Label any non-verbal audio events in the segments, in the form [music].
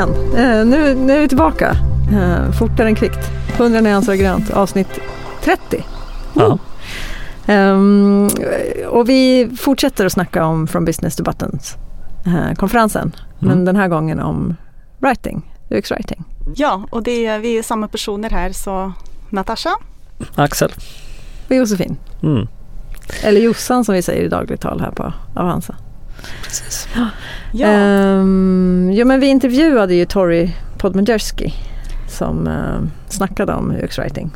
men igen. Eh, nu, nu är vi tillbaka. Eh, fortare än kvickt. 100 nyanser av grönt, avsnitt 30. Ja. Ehm, och vi fortsätter att snacka om From Business to Buttons, eh, konferensen. Men Mm. den här gången om writing, UX writing. Ja, och det är, vi är samma personer här så Natasha. Axel. Och Josefin, Mm. eller Jossan som vi säger i dagligt tal här på Avanza. Precis. Ja, Ehm, jo men vi intervjuade ju Tori Podmajerski som uh, snackade om UX writing.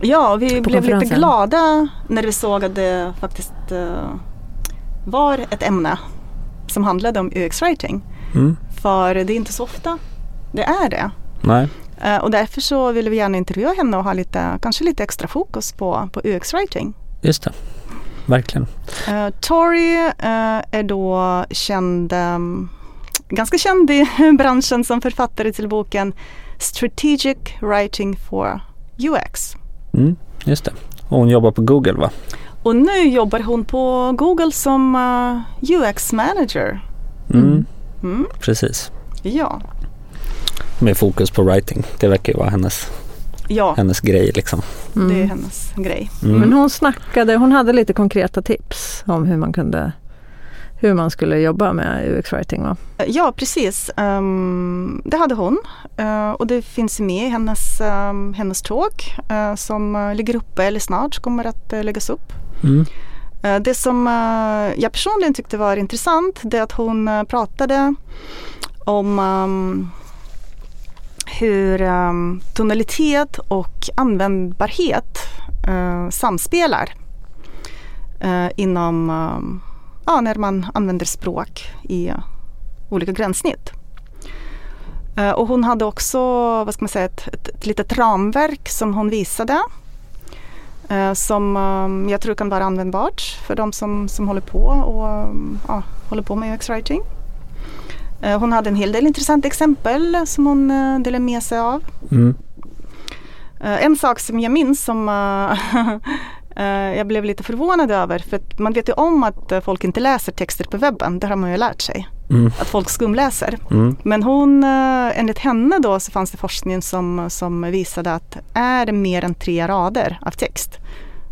ja vi blev lite glada när vi såg att det faktiskt eh, var ett ämne som handlade om UX-writing. Mm. För det är inte så ofta det är det. Nej. Eh, och därför så ville vi gärna intervjua henne och ha lite, kanske lite extra fokus på, på UX-writing. Just det. Verkligen. Uh, Tori eh, är då känd, ehm, ganska känd i [laughs] branschen som författare till boken Strategic Writing for UX. Mm. Just det. Och hon jobbar på Google va? Och nu jobbar hon på Google som eh, UX-manager. Mm. Mm. Mm, Precis. ja. Med fokus på writing. Det verkar ju vara hennes, ja, hennes grej liksom. Mm. det är hennes grej. Mm. Men hon snackade, hon hade lite konkreta tips om hur man kunde hur man skulle jobba med UX writing va? Ja, precis. Ehm, det hade hon. Eh, och det finns med i hennes, um, hennes talk eh, som eh, ligger uppe eller snart kommer att uh, läggas upp. Mm. Det som jag personligen tyckte var intressant det är att hon pratade om ehm, hur um, tonalitet och användbarhet uh, samspelar uh, inom, ehm, ja, när man använder språk i uh, olika gränssnitt. Eh, och hon hade också, vad ska man säga, ett, ett, ett litet ramverk som hon visade som um, jag tror kan vara användbart för de som, som håller på och ehm, ja, håller på med UX-writing. Eh, hon hade en hel del intressanta exempel som hon uh, delade med sig av. Mm. Eh, en sak som jag minns som eh, [laughs] eh, jag blev lite förvånad över för att man vet ju om att eh, folk inte läser texter på webben, det har man ju lärt sig. Mm. Att folk skumläser. Mm. Men hon, eh, enligt henne då så fanns det forskning som, som visade att är det mer än tre rader av text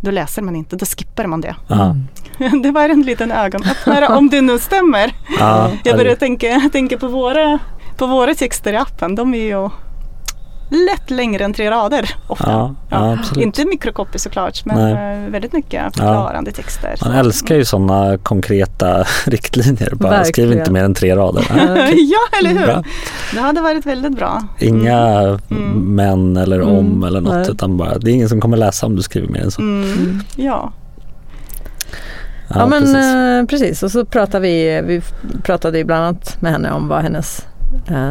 då läser man inte, då skippar man det. Ja. [laughs] Det var en liten ögonöppnare om det nu stämmer. Ja. Jag börjar tänka, tänka på, våra, på våra texter i appen, de är ju lätt längre än tre rader ofta. Ja, ja. Inte mikrokopy såklart men Nej. eh, väldigt mycket förklarande texter. Man älskar ju sådana konkreta [laughs] riktlinjer. Bara skriv Verkligen. inte mer än tre rader. [laughs] ja, eller hur? Bra. Det hade varit väldigt bra. Inga Mm. men eller Mm. om eller något Nej. utan bara det är ingen som kommer läsa om du skriver mer än så. Mm. Ja. Ja, men precis. precis. precis. Och så pratade vi, vi pratade bland annat med henne om vad hennes eh,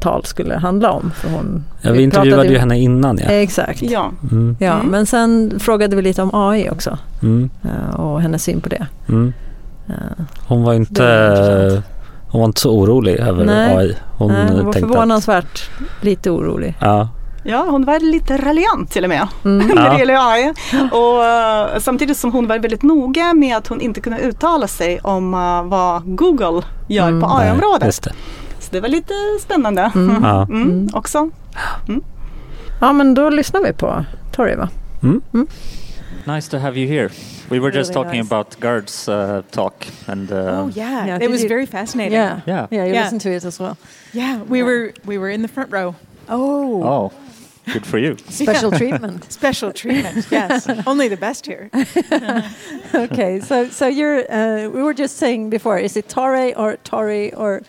tal skulle handla om. För hon, ja, vi intervjuade ju henne innan ja. Exakt. ja. Mm. Ja, Mm. men sen frågade vi lite om AI också Mm. eh, och hennes syn på det. Mm. Eh, Hon var Det inte var hon var inte så orolig över Nej. AI. Hon, nej, hon var tänkte att, förvånansvärt lite orolig. ja, ja, hon var lite raljant till och med. Mm. [laughs] när det gäller AI. Och eh, samtidigt som hon var väldigt noga med att hon inte kunde uttala sig om eh, vad Google gör Mm. på nej, AI-området. Just det. Var lite spännande Mm. [laughs] Ja. Mm, Mm. också. Ja, men då lyssnar vi på Torrey va? Nice to have you here. We were just Really talking nice. about Gerd's uh, talk, and uh, Oh yeah, Yeah, it was you- very fascinating. Yeah. yeah. Yeah, you Yeah. listen to it as well. Yeah, we were we were in the front row. Oh, Oh, good for you. [laughs] special treatment. [laughs] Special treatment. yes, only the best here. okay, so so you're uh, we were just saying before, is it Tori or Tori or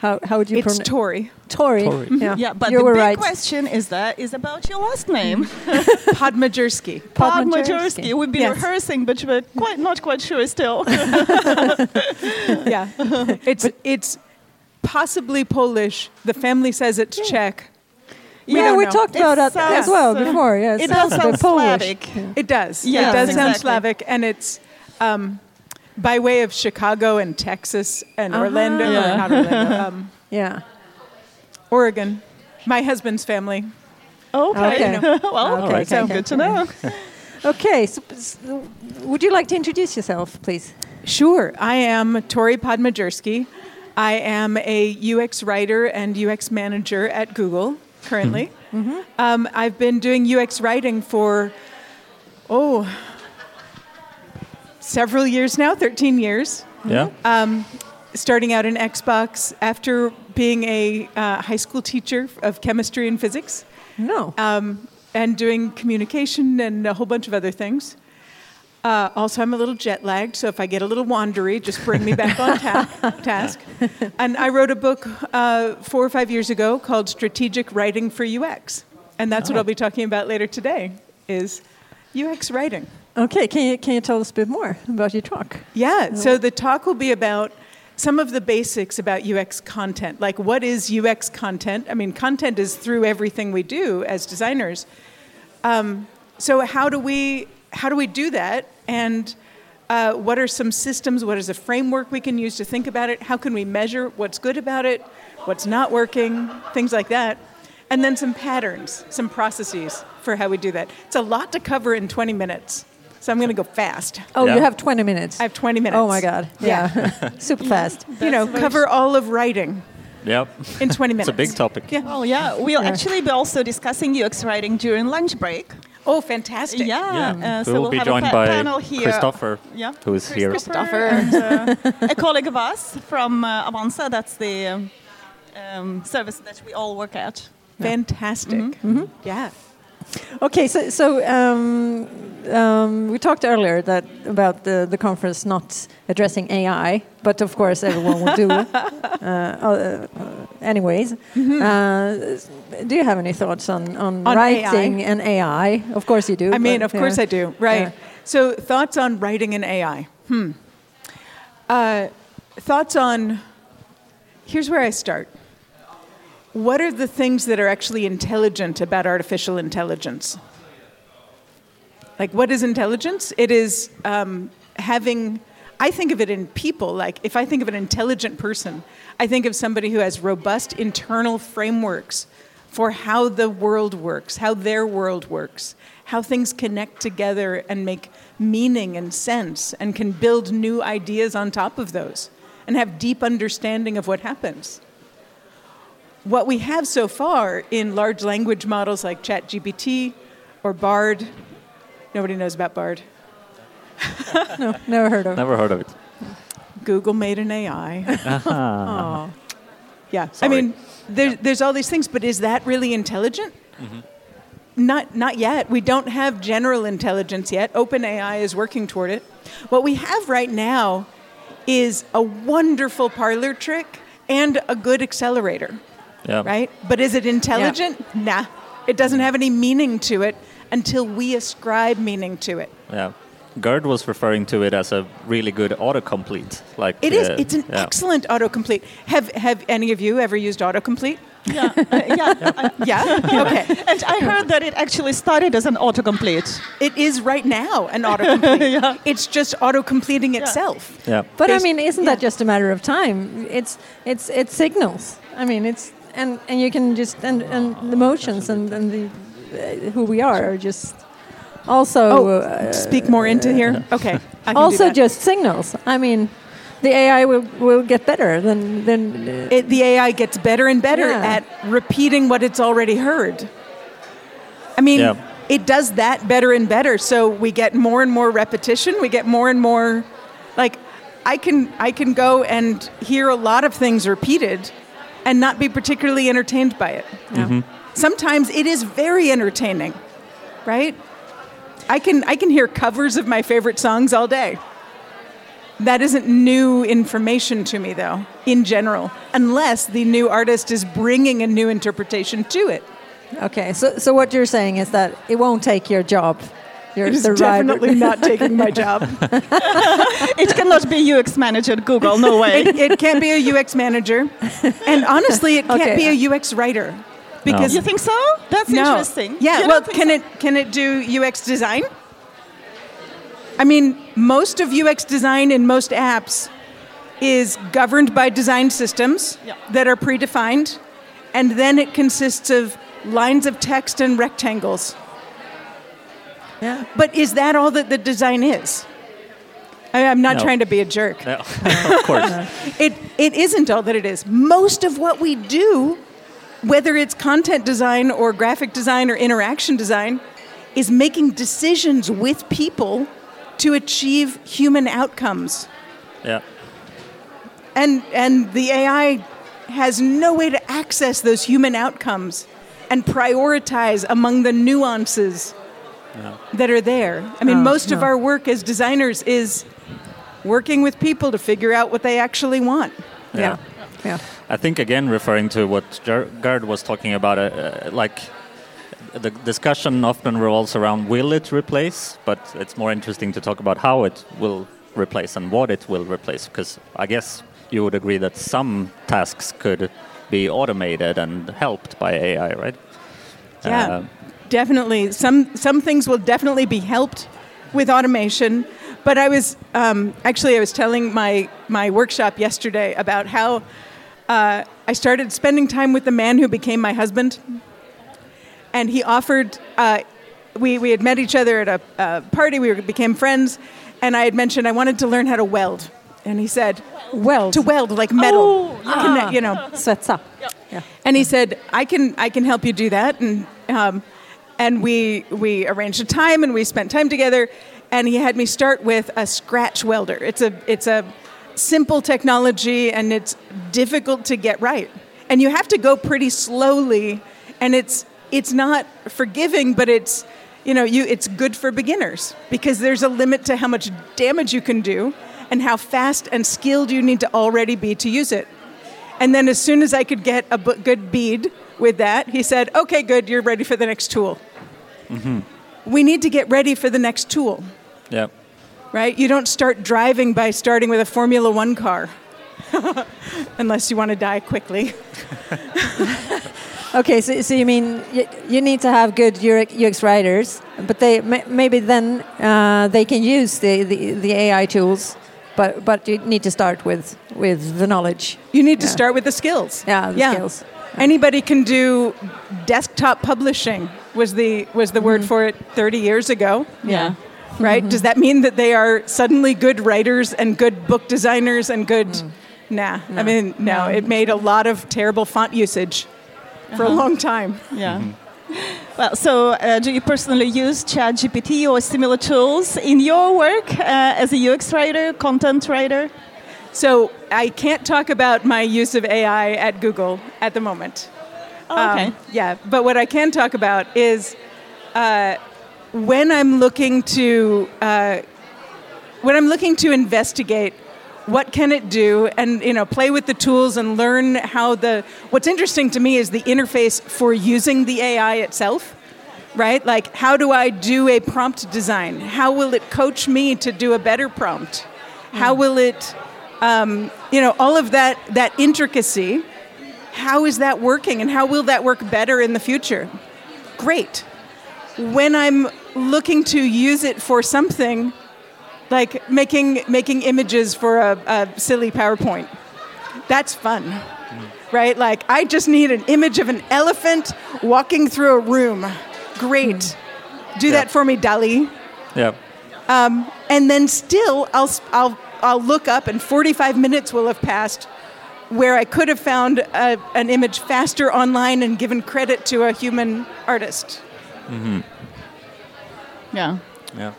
how how would you It's pronounce Tori. Tori? Tori. Yeah, Yeah, but you the big right. question is that is about your last name, [laughs] [laughs] Podmajersky. Podmajersky. Podmajersky. We've been Yes. rehearsing, but we're quite not quite sure still. [laughs] Yeah, it's it's possibly Polish. The family says it's Czech. We yeah, we know. talked It about that as well before. Yes, it does sound Polish. Slavic. It does. Yes, it does sound. Slavic, and it's um, by way of Chicago and Texas and Uh-huh. Orlando, or Yeah. not Orlando, [laughs] um, Yeah. Oregon. My husband's family. Okay. Okay. [laughs] well, Okay, okay, sound okay. good to know. [laughs] Okay, so, so would you like to introduce yourself, please? Sure. I am Torrey Podmajersky. I am a UX writer and UX manager at Google currently. Um, I've been doing UX writing for, oh, several years now, 13 years. Yeah. Um, starting out in Xbox after being a uh, high school teacher of chemistry and physics No. um, and doing communication and a whole bunch of other things. Uh, also, I'm a little jet lagged, so if I get a little wandery, just bring me back on ta- [laughs] task. And I wrote a book uh, four or five years ago called Strategic Writing for UX, and that's what I'll be talking about later today. Is UX writing. Okay, can you can you tell us a bit more about your talk? Yeah, so the talk will be about some of the basics about UX content. Like, what is UX content? I mean, content is through everything we do as designers. Um, so, how do we how do we do that? And uh, what are some systems? What is a framework we can use to think about it? How can we measure what's good about it, what's not working, things like that? And then some patterns, some processes for how we do that. It's a lot to cover in 20 minutes, so I'm going to go fast. Oh, Yeah. you have 20 minutes. I have 20 minutes. Oh my God! Yeah, [laughs] super fast. [laughs] You know, very cover all of writing Yep. in 20 minutes. It's minutes. a big topic. Yeah. Oh yeah, we'll Yeah. actually be also discussing UX writing during lunch break. Oh, fantastic. Yeah, Yeah. uh, we so will we'll be have joined a pa- by panel here. Christoffer, Yeah, who is here. Christoffer and uh, [laughs] a colleague of us from uh, Avanza. That's the um, um, service that we all work at. Fantastic. Mm-hmm. Yeah. Okay, so so um, um, we talked earlier that about the, the conference not addressing AI, but of course everyone will do uh, uh, anyways. Uh, do you have any thoughts on, on, On writing and AI? Of course you do. I mean, but, of course. I do. Right. Yeah. So, thoughts on writing in AI? Hmm. Uh, thoughts on. Here's where I start. What are the things that are actually intelligent about artificial intelligence? Like, what is intelligence? It is um, having. I think of it in people. Like, if I think of an intelligent person, I think of somebody who has robust internal frameworks for how the world works, how their world works, how things connect together and make meaning and sense, and can build new ideas on top of those, and have deep understanding of what happens. What we have so far in large language models like ChatGPT or Bard, nobody knows about Bard. [laughs] No, never heard of. It. Never heard of it. Google made an AI. Oh. Uh-huh. Yeah, I Sorry. mean, there, there's all these things, but is that really intelligent? Mm-hmm. Not, not yet. We don't have general intelligence yet. OpenAI is working toward it. What we have right now is a wonderful parlor trick and a good accelerator, Yeah. right? But is it intelligent? Nah. It doesn't have any meaning to it until we ascribe meaning to it. Yeah. Gerd was referring to it as a really good autocomplete. Like It is. uh, It's an yeah. excellent autocomplete. Have Have any of you ever used autocomplete? Yeah, uh, yeah. [laughs] I- Yeah. Okay. and I heard that it actually started as an autocomplete. It is right now an autocomplete. [laughs] Yeah. It's just autocompleting itself. Yeah. But I mean, isn't that just a matter of time? It's it's it signals. I mean, it's and and you can just and and the emotions and and the uh, who we are are just also Oh, uh, speak more into here. [laughs] Okay. I can also just signals. I mean, the AI will will get better than than. Uh, It, the AI gets better and better Yeah. at repeating what it's already heard. I mean, Yeah. it does that better and better. So we get more and more repetition. We get more and more, like, I can I can go and hear a lot of things repeated, and not be particularly entertained by it. yeah. Mm-hmm. Sometimes it is very entertaining, right? I can I can hear covers of my favorite songs all day. That isn't new information to me though, in general, unless the new artist is bringing a new interpretation to it. Okay, so so what you're saying is that it won't take your job. You're It is definitely not taking my [laughs] job. [laughs] It cannot be UX manager at Google, no way. It, it can't be a UX manager, and honestly, it can't Okay. be a UX writer because you think so? That's no. interesting. Yeah, You well, can so? it can it do UX design? I mean, most of UX design in most apps is governed by design systems Yeah. that are predefined, and then it consists of lines of text and rectangles. Yeah. But is that all that the design is? I, I'm not No. trying to be a jerk. Yeah, [laughs] of course. Uh, it, it isn't all that it is. Most of what we do, whether it's content design or graphic design or interaction design, is making decisions with people to achieve human outcomes. yeah. And, and the AI has no way to access those human outcomes and prioritize among the nuances that are there. I mean, Oh, most of our work as designers is working with people to figure out what they actually want. Yeah. Yeah. I think again referring to what Ger- Gerd was talking about, uh, uh, like the discussion often revolves around will it replace, but it's more interesting to talk about how it will replace and what it will replace. Because I guess you would agree that some tasks could be automated and helped by AI, right? Yeah, Uh, definitely. Some some things will definitely be helped with automation. But I was um, actually I was telling my my workshop yesterday about how uh, I started spending time with the man who became my husband, and he offered. Uh, we, we had met each other at a, a party. We were, became friends, and I had mentioned I wanted to learn how to weld, and he said, Weld. to weld like metal, Oh, Conne- you know." Svetsa. Yeah. And he said, "I can, I can help you do that." And um, and we we arranged a time, and we spent time together. And he had me start with a scratch welder. It's a it's a simple technology, and it's difficult to get right. And you have to go pretty slowly, and it's it's not forgiving, but it's you know you it's good for beginners because there's a limit to how much damage you can do, and how fast and skilled you need to already be to use it. And then as soon as I could get a good bead with that, he said, okay, good, you're ready for the next tool. We need to get ready for the next tool, yeah. right? You don't start driving by starting with a Formula One car, [laughs] unless you want to die quickly. [laughs] Okay, so, so you mean you, you need to have good UX, UX writers, but they maybe then uh, they can use the, the, the AI tools, but but you need to start with with the knowledge. You need to start with the skills. Yeah, the skills. Anybody can do desktop publishing was the was the word mm-hmm. for it 30 years ago. Yeah. right? Does mm-hmm. that mean that they are suddenly good writers and good book designers and good? Mm. Nah, I mean, no. It made a lot of terrible font usage for a uh-huh. long time. Yeah. Mm-hmm. [laughs] Well, so uh, do you personally use ChatGPT or similar tools in your work uh, as a UX writer, content writer? So I can't talk about my use of AI at Google at the moment. Oh, okay. Um, yeah, but what I can talk about is uh, when I'm looking to uh, when I'm looking to investigate what can it do and you know play with the tools and learn how the what's interesting to me is the interface for using the AI itself right like how do I do a prompt design how will it coach me to do a better prompt how will it um, you know all of that that intricacy how is that working and how will that work better in the future? Great. When i'm looking to use it for something like making making images for a, a silly powerpoint that's fun right? Like i just need an image of an elephant walking through a room. Great. Do that for me DALL-E. Yeah. and then still I'll, I'll, I'll look up and 45 minutes will have passed where I could have found a, an image faster online and given credit to a human artist. Mm-hmm. Yeah. Yeah.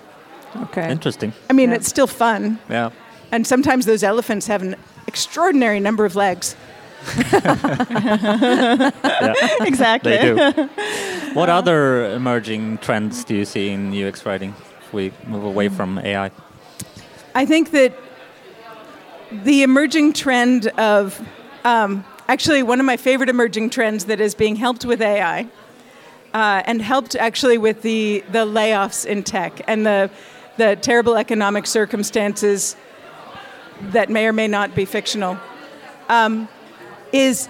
Okay. Interesting. I mean, Yeah. it's still fun. Yeah. And sometimes those elephants have an extraordinary number of legs. [laughs] Yeah. [laughs] Exactly. They do. [laughs] What other emerging trends do you see in UX writing if we move away from AI? I think that the emerging trend of, um, actually, one of my favorite emerging trends that is being helped with AI uh, and helped actually with the, the layoffs in tech and the, the terrible economic circumstances that may or may not be fictional um, is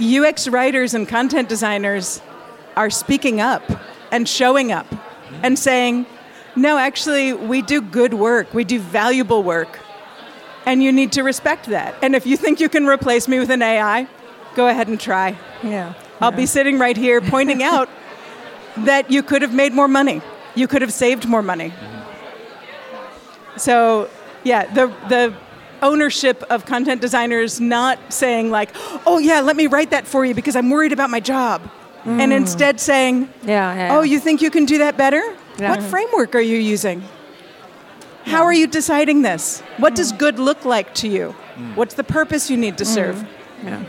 UX writers and content designers are speaking up and showing up and saying, no, actually, we do good work, we do valuable work, and you need to respect that. And if you think you can replace me with an AI, go ahead and try. Yeah. I'll be sitting right here pointing [laughs] out that you could have made more money, you could have saved more money. So Yeah, the the ownership of content designers not saying like, "Oh yeah, let me write that for you because I'm worried about my job," and mm. instead saying, Yeah, yeah. "Oh, you think you can do that better? Yeah. What framework are you using? How are you deciding this? What does mm. good look like to you? Mm. What's the purpose you need to mm. serve?" yeah.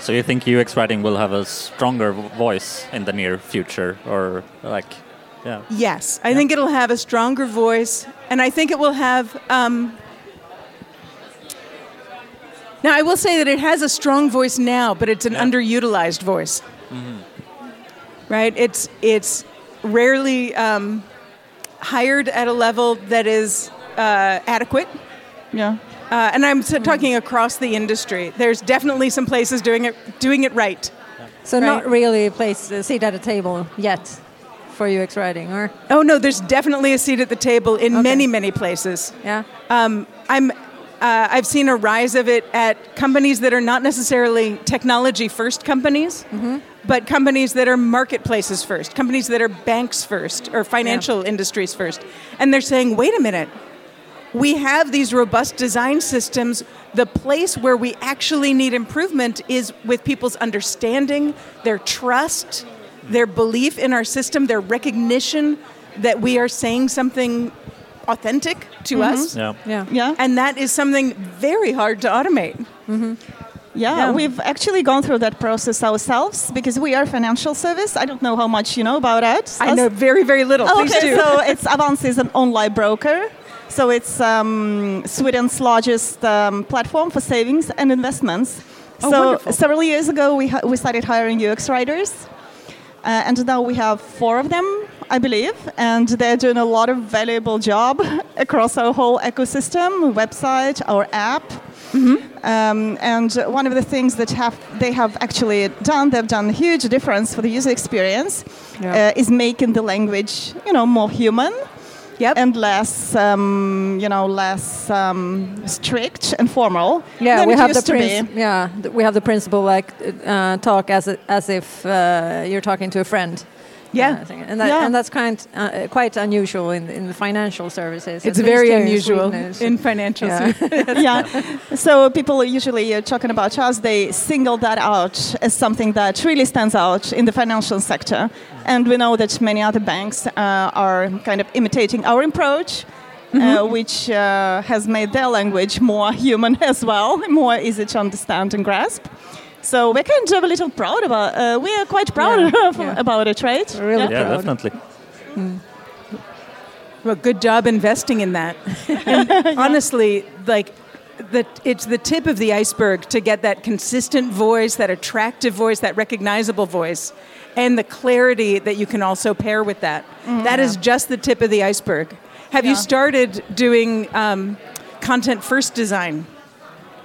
So you think UX writing will have a stronger voice in the near future, or like, yeah, Yes, I think it'll have a stronger voice, and I think it will have. Um, now, I will say that it has a strong voice now, but it's an underutilized voice. Mm-hmm. Right? It's it's rarely um, hired at a level that is uh, adequate. Yeah. Uh, and I'm s- talking across the industry. There's definitely some places doing it doing it right. So not really a place a seat at a table yet for UX writing, or Oh no, there's definitely a seat at the table in many many places. yeah. Um, I'm, uh, I've seen a rise of it at companies that are not necessarily technology first companies, but companies that are marketplaces first, companies that are banks first or financial industries first. And they're saying, wait a minute, we have these robust design systems. The place where we actually need improvement is with people's understanding, their trust, their belief in our system, their recognition that we are saying something authentic to mm-hmm. us. yeah. Yeah. Yeah. And that is something very hard to automate. Mm-hmm. Yeah, Yeah. we've actually gone through that process ourselves because we are financial service. I don't know how much you know about it. I know very, very little. Oh, Please okay, do. so it's Avanza is an online broker. So it's um, Sweden's largest um, platform for savings and investments. Oh, so wonderful. several years ago, we, ha- we started hiring UX writers. Uh, and now we have four of them, I believe, and they're doing a lot of valuable job [laughs] across our whole ecosystem, website, our app. Um, and one of the things that have they have actually done, they've done a huge difference for the user experience, Yeah. uh, is making the language, you know, more human. Yep. And less, um, you know, less um, strict and formal. Yeah, than we it have the used to be. princ- yeah th- we have the principle like uh, talk as i- as if uh, you're talking to a friend. Yeah. Uh, thing. and that, Yeah. and that's kind uh, quite unusual in in the financial services. it's very here in unusual in financial Yeah. services. [laughs] yeah. [laughs] So people usually uh, talking about us, they single that out as something that really stands out in the financial sector. And we know that many other banks uh, are kind of imitating our approach. Uh, which uh, has made their language more [laughs] human as well, more easy to understand and grasp. So we're kind of a little proud about. Uh, we are quite proud Yeah, [laughs] of, yeah. about it, right? Really Yeah. Yeah, proud. definitely. Well, good job investing in that. [laughs] [laughs] And honestly, like, the, it's the tip of the iceberg to get that consistent voice, that attractive voice, that recognizable voice, and the clarity that you can also pair with that. That is just the tip of the iceberg. Have you started doing um, content first design,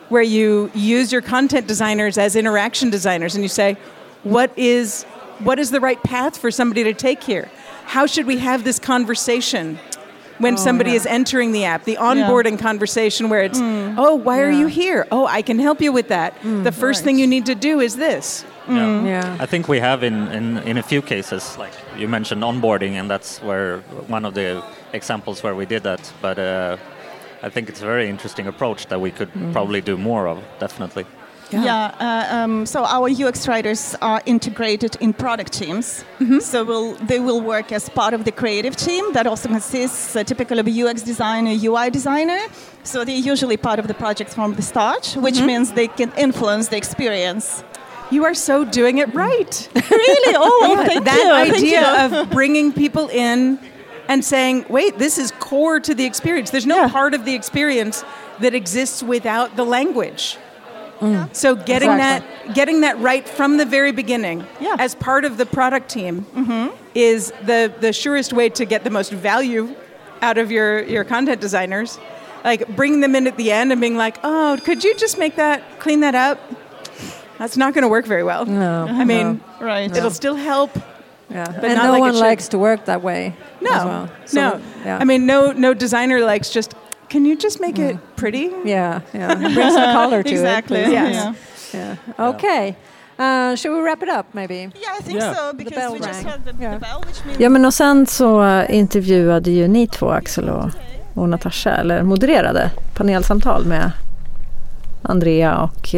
where you use your content designers as interaction designers, and you say, what is what is the right path for somebody to take here? How should we have this conversation when oh, somebody is entering the app? The onboarding conversation where it's, hmm. oh, why are you here? Oh, I can help you with that. Hmm. the first thing you need to do is this. Yeah. Hmm. Yeah. I think we have in, in, in a few cases, like you mentioned onboarding, and that's where one of the examples where we did that. But uh, I think it's a very interesting approach that we could probably do more of, definitely. Yeah. uh, um, so our UX writers are integrated in product teams. So we'll, they will work as part of the creative team that also consists uh, typically of a UX designer, UI designer. So they're usually part of the project from the start, which means they can influence the experience. You are so doing it right. really? Oh, [laughs] well, thank that you. Thank idea you. of bringing people in and saying, wait, this is core to the experience. There's no Yeah. part of the experience that exists without the language. Mm. So getting Exactly. that getting that right from the very beginning Yeah. as part of the product team mm-hmm. is the, the surest way to get the most value out of your, your content designers. Like bringing them in at the end and being like, oh, could you just make that, clean that up? That's not going to work very well. No. I mean, Right. it'll still help. Yeah. But and not no like one likes to work that way. No, as well. So, no. Yeah. I mean, no, no designer likes just. Can you just make it pretty? yeah, yeah. [laughs] It brings some color to exactly. it. please. Yes. Yeah. Yeah. Okay. Uh, should we wrap it up maybe? Yeah, I think Yeah. so bell because we just rang. had the, Yeah. the bell, which means Ja men och sen så eh, intervjuade ju ni två Axel och, och Natasha, eller modererade panelsamtal med Andrea och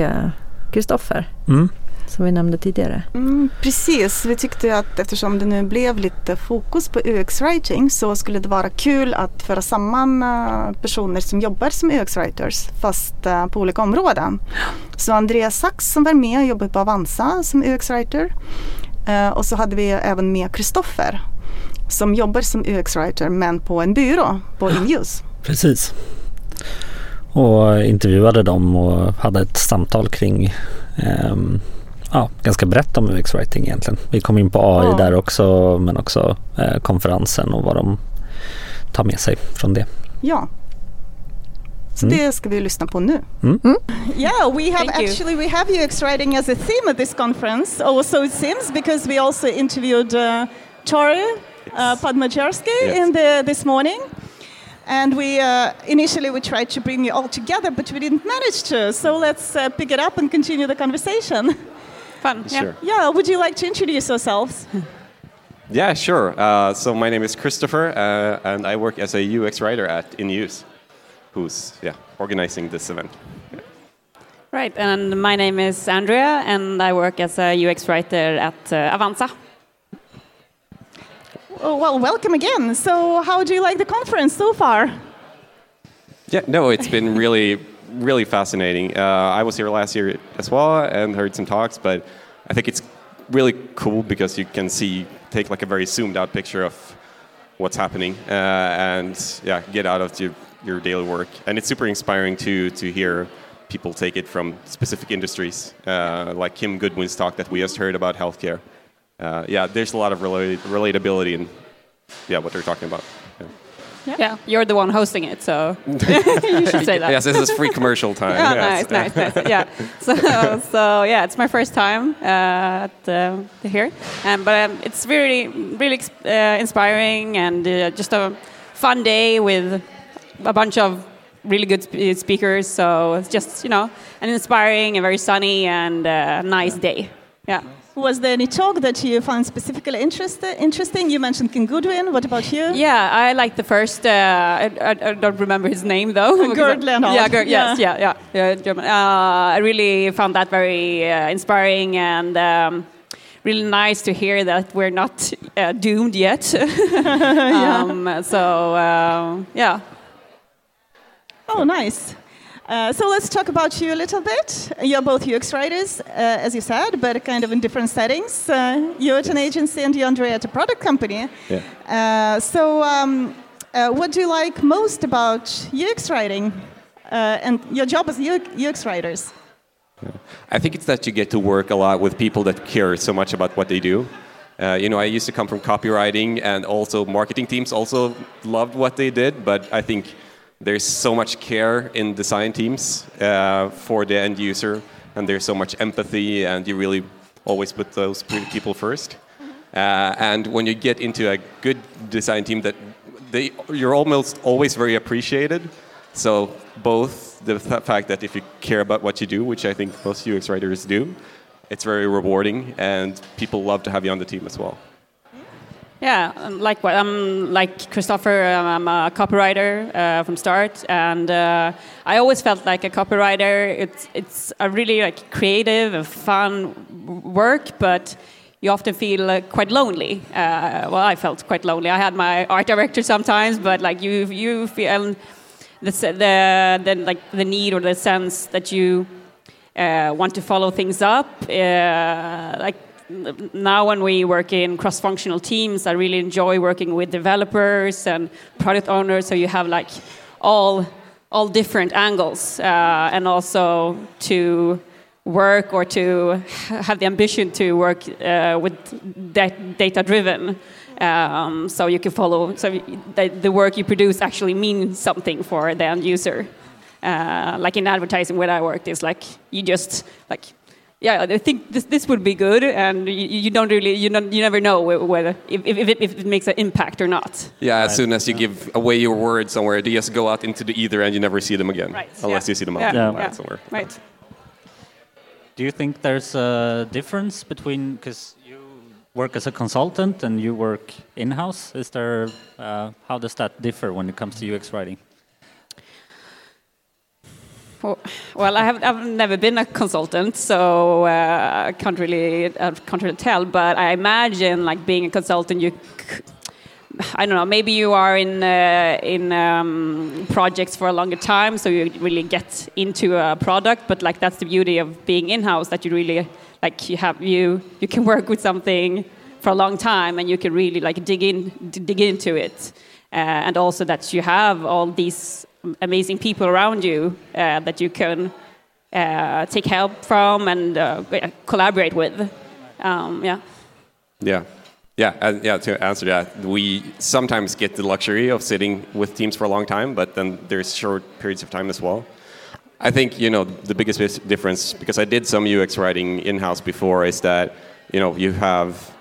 Kristoffer. Mm som vi nämnde tidigare. Mm, precis, vi tyckte att eftersom det nu blev lite fokus på UX-writing så skulle det vara kul att föra samman uh, personer som jobbar som UX-writers fast uh, på olika områden. Så Andreas Sachs som var med och jobbade på Avanza som UX-writer uh, och så hade vi även med Kristoffer som jobbar som UX-writer men på en byrå på Inuse. Precis. Och intervjuade dem och hade ett samtal kring um, ja, ganska brett om UX-writing egentligen. Vi kom in på AI ja. där också men också eh, konferensen och vad de tar med sig från det. Ja. Så mm. det ska vi lyssna på nu. Mm. Mm. Yeah, we have Thank actually you. we have UX writing as a theme at this conference. Also it seems because we also interviewed uh, Tori uh, Padmajersky yes. in the, this morning. And we uh, initially we tried to bring you all together, but we didn't manage to. So let's uh, pick it up and continue the conversation. [laughs] Fun. Sure. Yeah. yeah. Would you like to introduce yourselves? [laughs] yeah, sure. Uh, so my name is Christoffer, uh, and I work as a UX writer at InUse, who's yeah organizing this event. Right, and my name is Andrea, and I work as a UX writer at uh, Avanza. Oh, well, welcome again. So, how do you like the conference so far? Yeah, no, it's been really really fascinating. Uh, I was here last year as well and heard some talks, but I think it's really cool because you can see, take like a very zoomed out picture of what's happening uh, and yeah, get out of your, your daily work. And it's super inspiring to, to hear people take it from specific industries, uh, like Kim Goodwin's talk that we just heard about healthcare. Uh, yeah, there's a lot of relatability in yeah, what they're talking about. Yeah. yeah. you're the one hosting it, so [laughs] [laughs] you should say that. yes, this is free commercial time. yeah, yes. nice, nice, nice. [laughs] Yeah, so, so yeah, it's my first time uh, at uh, here, um, but um, it's really, really uh, inspiring and uh, just a fun day with a bunch of really good sp speakers. So it's just you know an inspiring and very sunny and uh, nice day. Yeah. Was there any talk that you found specifically interest, interesting? You mentioned Kim Goodwin. What about you? Yeah, I like the first. Uh, I, I, don't remember his name though. [laughs] Gerd Leonhard. Yeah, Gerd, yes, yeah, yeah, yeah. German. Uh, I really found that very uh, inspiring and. Um, really nice to hear that we're not uh, doomed yet. [laughs] [laughs] yeah. Um, so uh, yeah. Oh, nice. Uh, so let's talk about you a little bit. You're both UX writers, uh, as you said, but kind of in different settings. Uh, you're at an agency and you, Andrea, at a product company. Yeah. Uh, so um, uh, what do you like most about UX writing and your job as UX writers? Yeah. I think it's that you get to work a lot with people that care so much about what they do. Uh, you know, I used to come from copywriting, and also marketing teams also loved what they did. But I think there's so much care in design teams uh, for the end user, and there's so much empathy, and you really always put those people first. Uh, and when you get into a good design team, that they, you're almost always very appreciated. So both the fact that if you care about what you do, which I think most UX writers do, it's very rewarding, and people love to have you on the team as well. Yeah, um, like I'm like Christoffer. Um, I'm a copywriter uh, from start, and uh, I always felt like a copywriter. It's it's a really like creative and fun work, but you often feel uh, quite lonely. Uh, well, I felt quite lonely. I had my art director sometimes, but like you you feel the the, the like the need or the sense that you uh, want to follow things up, uh, like now when we work in cross-functional teams, I really enjoy working with developers and product owners. So you have like all all different angles, uh, and also to work or to have the ambition to work uh, with data-driven. Um, so you can follow. So the, work you produce actually means something for the end user. Uh, like in advertising, where I worked, is like you just like yeah, I think this, this would be good, and you, you don't really, you, don't, you never know whether if, if, it, if it makes an impact or not. Yeah, as soon as you give away your word somewhere, they just go out into the ether and you never see them again, right. unless yeah. you see them out yeah. yeah. somewhere. Right. Do you think there's a difference between because you work as a consultant and you work in-house? Is there uh, how does that differ when it comes to UX writing? Well, I have I've never been a consultant, so uh, I can't really I can't really tell. But I imagine like being a consultant, you. I don't know. Maybe you are in uh, in um, projects for a longer time, so you really get into a product. But like that's the beauty of being in house, that you really like you have you you can [laughs] work with something for a long time, and you can really like dig in dig into it, uh, and also that you have all these amazing people around you uh, that you can uh, take help from and uh, collaborate with. Um, yeah. Yeah. Yeah, yeah. To answer that, we sometimes get the luxury of sitting with teams for a long time, but then there's short periods of time as well. I think you know the biggest difference because I did some UX writing in house before is that you know you have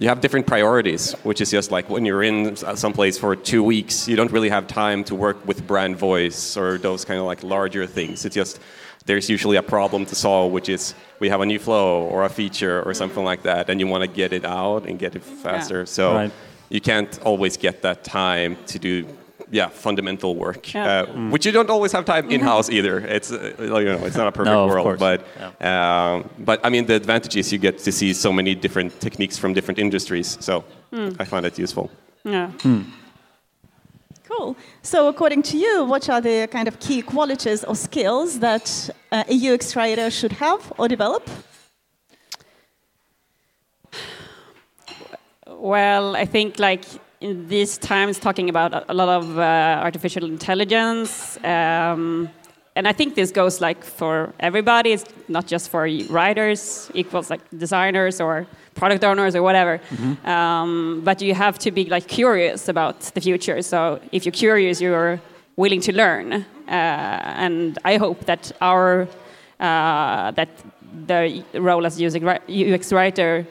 you have different priorities, which is just like when you're in uh, some place for two weeks, you don't really have time to work with brand voice or those kind of like larger things. It's just there's usually a problem to solve, which is we have a new flow or a feature or mm-hmm. something like that, and you want to get it out and get it faster. Yeah. So right. you can't always get that time to do yeah fundamental work, yeah. Uh, mm. which you don't always have time in house either. It's uh, you know it's not a perfect no, world, but yeah. um, but I mean the advantage is you get to see so many different techniques from different industries. So mm. I find it useful. Yeah. Mm. Cool. So, according to you, what are the kind of key qualities or skills that uh, a UX writer should have or develop? Well, I think like in these times talking about a lot of uh, artificial intelligence. Um, and I think this goes like for everybody. It's not just for writers, equals like designers or product owners or whatever. Mm-hmm. Um, but you have to be like curious about the future. So if you're curious, you're willing to learn. Uh, and I hope that our uh, that the role as UX writer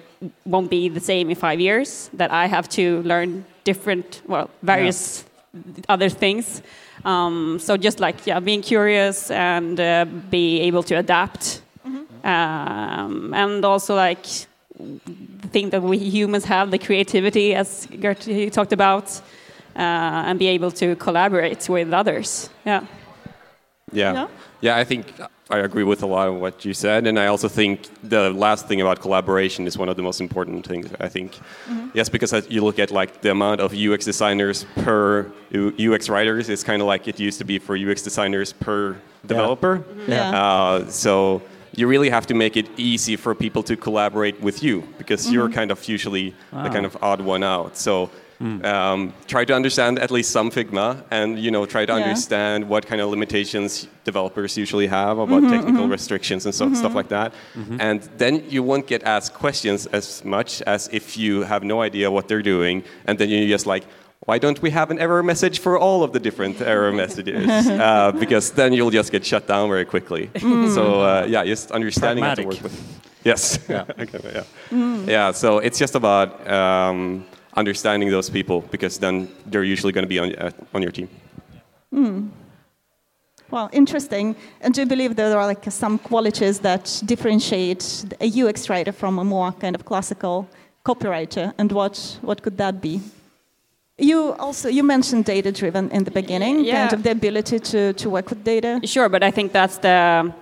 won't be the same in five years. That I have to learn different, well, various yeah. other things. Um, so just like yeah, being curious and uh, be able to adapt, mm-hmm. um, and also like the thing that we humans have, the creativity, as Gerd talked about, uh, and be able to collaborate with others. Yeah. Yeah. Yeah, yeah I think I agree with a lot of what you said, and I also think the last thing about collaboration is one of the most important things. I think, mm-hmm. yes, because you look at like the amount of UX designers per UX writers, it's kind of like it used to be for UX designers per developer. Yeah. Mm-hmm. yeah. Uh, so you really have to make it easy for people to collaborate with you because mm-hmm. you're kind of usually wow. the kind of odd one out. So Mm. Um, try to understand at least some Figma, and you know, try to yeah. understand what kind of limitations developers usually have about mm-hmm, technical mm-hmm. restrictions and so, mm-hmm. stuff like that. Mm-hmm. And then you won't get asked questions as much as if you have no idea what they're doing, and then you're just like, why don't we have an error message for all of the different error messages? [laughs] Uh, because then you'll just get shut down very quickly. Mm. So uh, yeah, just understanding Pragmatic. how to work with. Yes. Yeah. [laughs] okay, yeah. Mm. yeah. So it's just about. Um, understanding those people because then they're usually going to be on, uh, on your team. Mm. Well, interesting. And do you believe there are like some qualities that differentiate a UX writer from a more kind of classical copywriter? And what, what could that be? You also you mentioned data driven in the beginning, yeah. kind of the ability to, to work with data. Sure, but I think that's the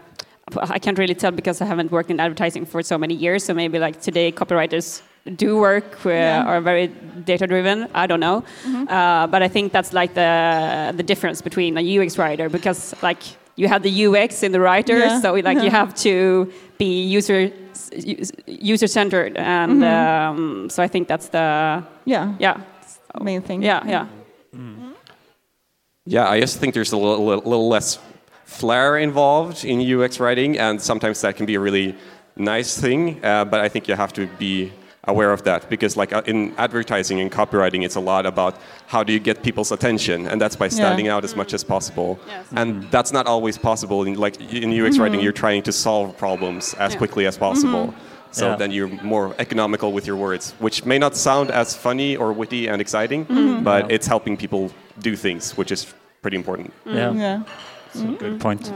I can't really tell because I haven't worked in advertising for so many years. So maybe like today, copywriters do work uh, yeah. are very data driven. I don't know, mm-hmm. uh, but I think that's like the the difference between a UX writer because like you have the UX in the writer, yeah. so like you have to be user user centered, and mm-hmm. um, so I think that's the yeah yeah main thing. Yeah, yeah. Mm. Yeah, I just think there's a little, little less flair involved in UX writing, and sometimes that can be a really nice thing. Uh, but I think you have to be aware of that because like uh, in advertising and copywriting it's a lot about how do you get people's attention and that's by standing yeah. out as much as possible yes. and that's not always possible in like in ux mm-hmm. writing you're trying to solve problems as yeah. quickly as possible mm-hmm. so yeah. then you're more economical with your words which may not sound as funny or witty and exciting mm-hmm. but it's helping people do things which is pretty important yeah yeah that's a good point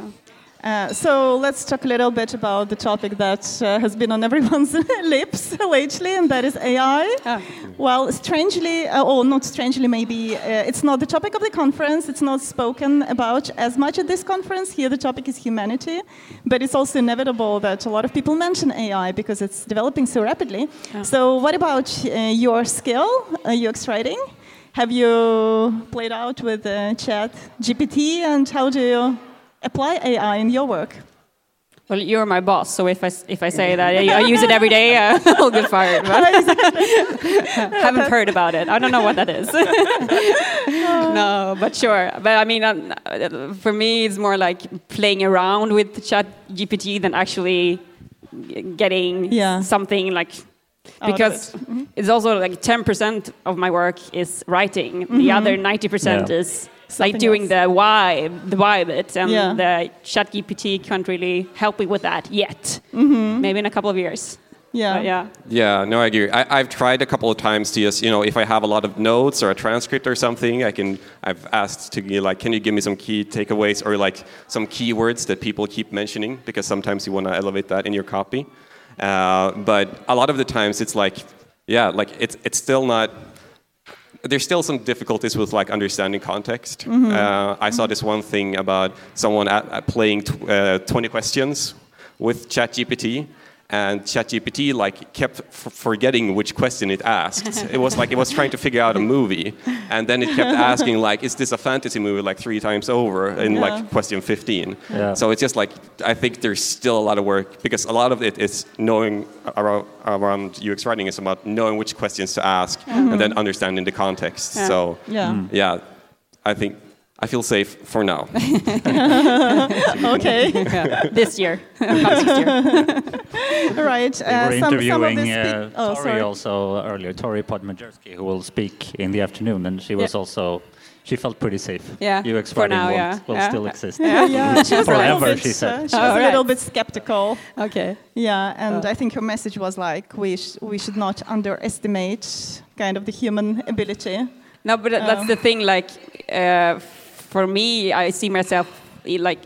Uh, so let's talk a little bit about the topic that uh, has been on everyone's [laughs] lips lately, and that is AI. Ah. Well, strangely, uh, or not strangely, maybe uh, it's not the topic of the conference. It's not spoken about as much at this conference. Here, the topic is humanity, but it's also inevitable that a lot of people mention AI because it's developing so rapidly. So, what about uh, your skill, uh, UX writing? Have you played out with Chat GPT, and how do you apply AI in your work? Well, you're my boss, so if I, s- if I say that I, I use it every day, uh, I'll get fired. But haven't heard about it. I don't know what that is. [laughs] no, but sure. But I mean, um, uh, for me, it's more like playing around with Chat GPT than actually getting Yeah. something like because it. Mhm. it's also like 10% of my work is writing. The other 90% Yeah. is Something like doing else. the why, the why bit, and Yeah. the chat GPT can't really help me with that yet. Maybe in a couple of years. Yeah. But yeah. Yeah, no, I agree. I, I've tried a couple of times to just, you know, if I have a lot of notes or a transcript or something, I can. I've asked to you like, can you give me some key takeaways or like some keywords that people keep mentioning because sometimes you want to elevate that in your copy. Uh, but a lot of the times it's like, yeah, like it's it's still not. There's still some difficulties with like understanding context. Uh, I saw this one thing about someone at, at playing tw- uh, 20 questions with ChatGPT, and ChatGPT like kept f- forgetting which question it asked. [laughs] it was like it was trying to figure out a movie, and then it kept [laughs] asking like, "Is this a fantasy movie?" like three times over in Yeah. like question 15. Yeah. So it's just like I think there's still a lot of work because a lot of it is knowing around, around UX writing is about knowing which questions to ask and then mm-hmm. understanding the context. Yeah. So Yeah. Mm. yeah, I think I feel safe for now. [laughs] [laughs] Okay. yeah. this year. [laughs] Not next year. right. We were Uh, some, some of interviewing the uh, oh, Torrey sorry. also earlier, Torrey Podmajersky, who will speak in the afternoon, and she was Yeah. also she felt pretty safe. Yeah, UX for writing now, will, yeah. will Yeah. still exist. Yeah, yeah. She was a little Forever, bit, she said. uh, she was Oh, a little bit skeptical. Okay. Yeah, and Oh. I think her message was like we sh- we should not underestimate kind of the human ability. No, but that- that's Oh. the thing. Like, uh, for me, I see myself e- like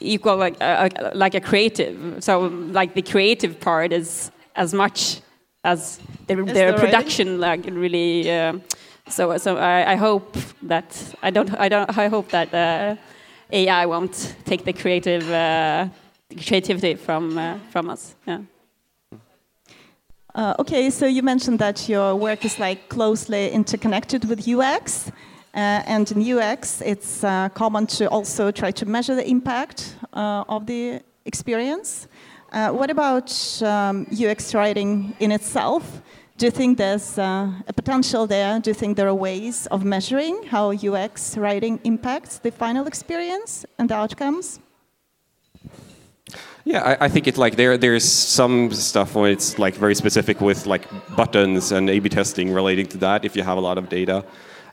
equal, like uh, uh, like a creative. So, like the creative part is as much as the, the, the writing? production. Like, really. Uh, so, so I, I hope that I don't. I don't. I hope that uh, AI won't take the creative uh, creativity from uh, from us. Yeah. Uh, okay, so you mentioned that your work is like closely interconnected with UX, uh, and in UX, it's uh, common to also try to measure the impact uh, of the experience. Uh, what about um, UX writing in itself? Do you think there's uh, a potential there? Do you think there are ways of measuring how UX writing impacts the final experience and the outcomes? Yeah, I, I think it's like there. There's some stuff where it's like very specific with like buttons and A/B testing relating to that. If you have a lot of data,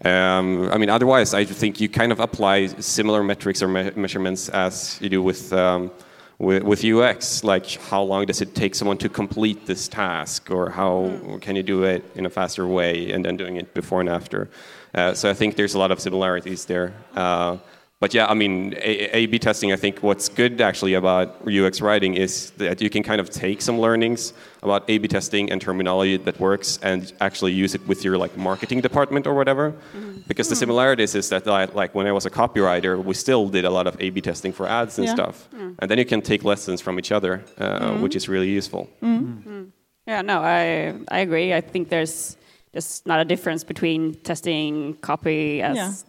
um, I mean, otherwise, I think you kind of apply similar metrics or me- measurements as you do with, um, with with UX. Like, how long does it take someone to complete this task, or how can you do it in a faster way, and then doing it before and after. Uh, so I think there's a lot of similarities there. Uh, but yeah, I mean, A- A/B testing. I think what's good actually about UX writing is that you can kind of take some learnings about A/B testing and terminology that works, and actually use it with your like marketing department or whatever. Mm-hmm. Because the hmm. similarities is that like, like when I was a copywriter, we still did a lot of A/B testing for ads and Yeah. stuff, hmm. and then you can take lessons from each other, uh, mm-hmm. which is really useful. Mm-hmm. Hmm. Yeah, no, I I agree. I think there's there's not a difference between testing copy as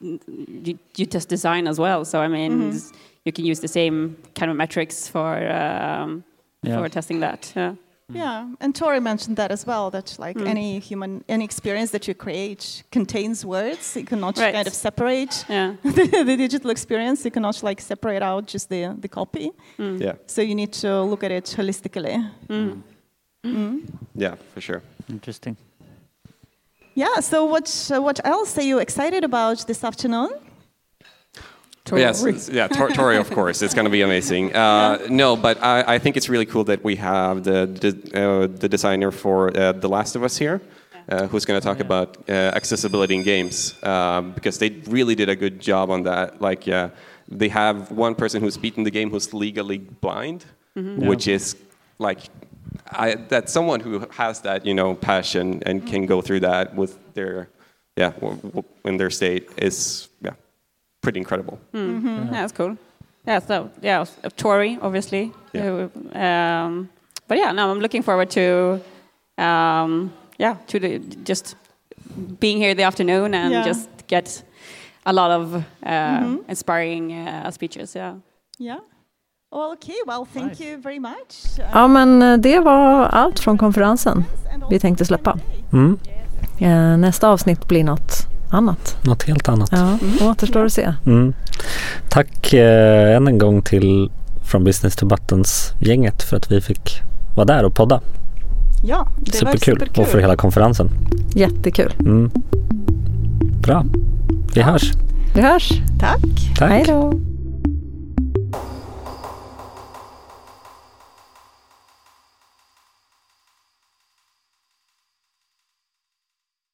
you, you test design as well. So I mean, Mm-hmm. you can use the same kind of metrics for um, Yeah. for testing that. Yeah. Mm-hmm. Yeah, and Torrey mentioned that as well. That like mm. any human, any experience that you create contains words. You cannot Right. kind of separate Yeah. [laughs] the, the digital experience. You cannot like separate out just the the copy. Mm. Yeah, So you need to look at it holistically. Mm. yeah, for sure. Interesting. Yeah. So what uh, what else are you excited about this afternoon? Yes, yeah, Tor- Torrey, of course, it's going to be amazing. [laughs] Uh, no, but I, I think it's really cool that we have the the, uh, the designer for uh, The Last of Us here, uh, who's going to talk about uh, accessibility in games, um, because they really did a good job on that. Like, yeah, they have one person who's beaten the game who's legally blind, which is like I, that's someone who has that you know passion and can go through that with their yeah w- w- in their state is yeah pretty incredible. Yeah, that's cool. Yeah, so yeah, Torrey, obviously. Yeah. Um, but yeah, no, I'm looking forward to, um, yeah, to the just being here the afternoon and Yeah. just get a lot of uh, inspiring uh, speeches. Yeah. Yeah. Well, okay, well, thank you very much. Ja, men eh, det var allt från konferensen vi tänkte släppa. Mm. Eh, Nästa avsnitt blir något annat. Något helt annat. Ja, återstår att se. Mm. Tack eh, än en gång till From Business to Buttons-gänget för att vi fick vara där och podda. Ja, det Superkul. var superkul. Och för hela konferensen. Jättekul. Mm. Bra. Vi hörs. Vi hörs. Tack. Tack. Hej då.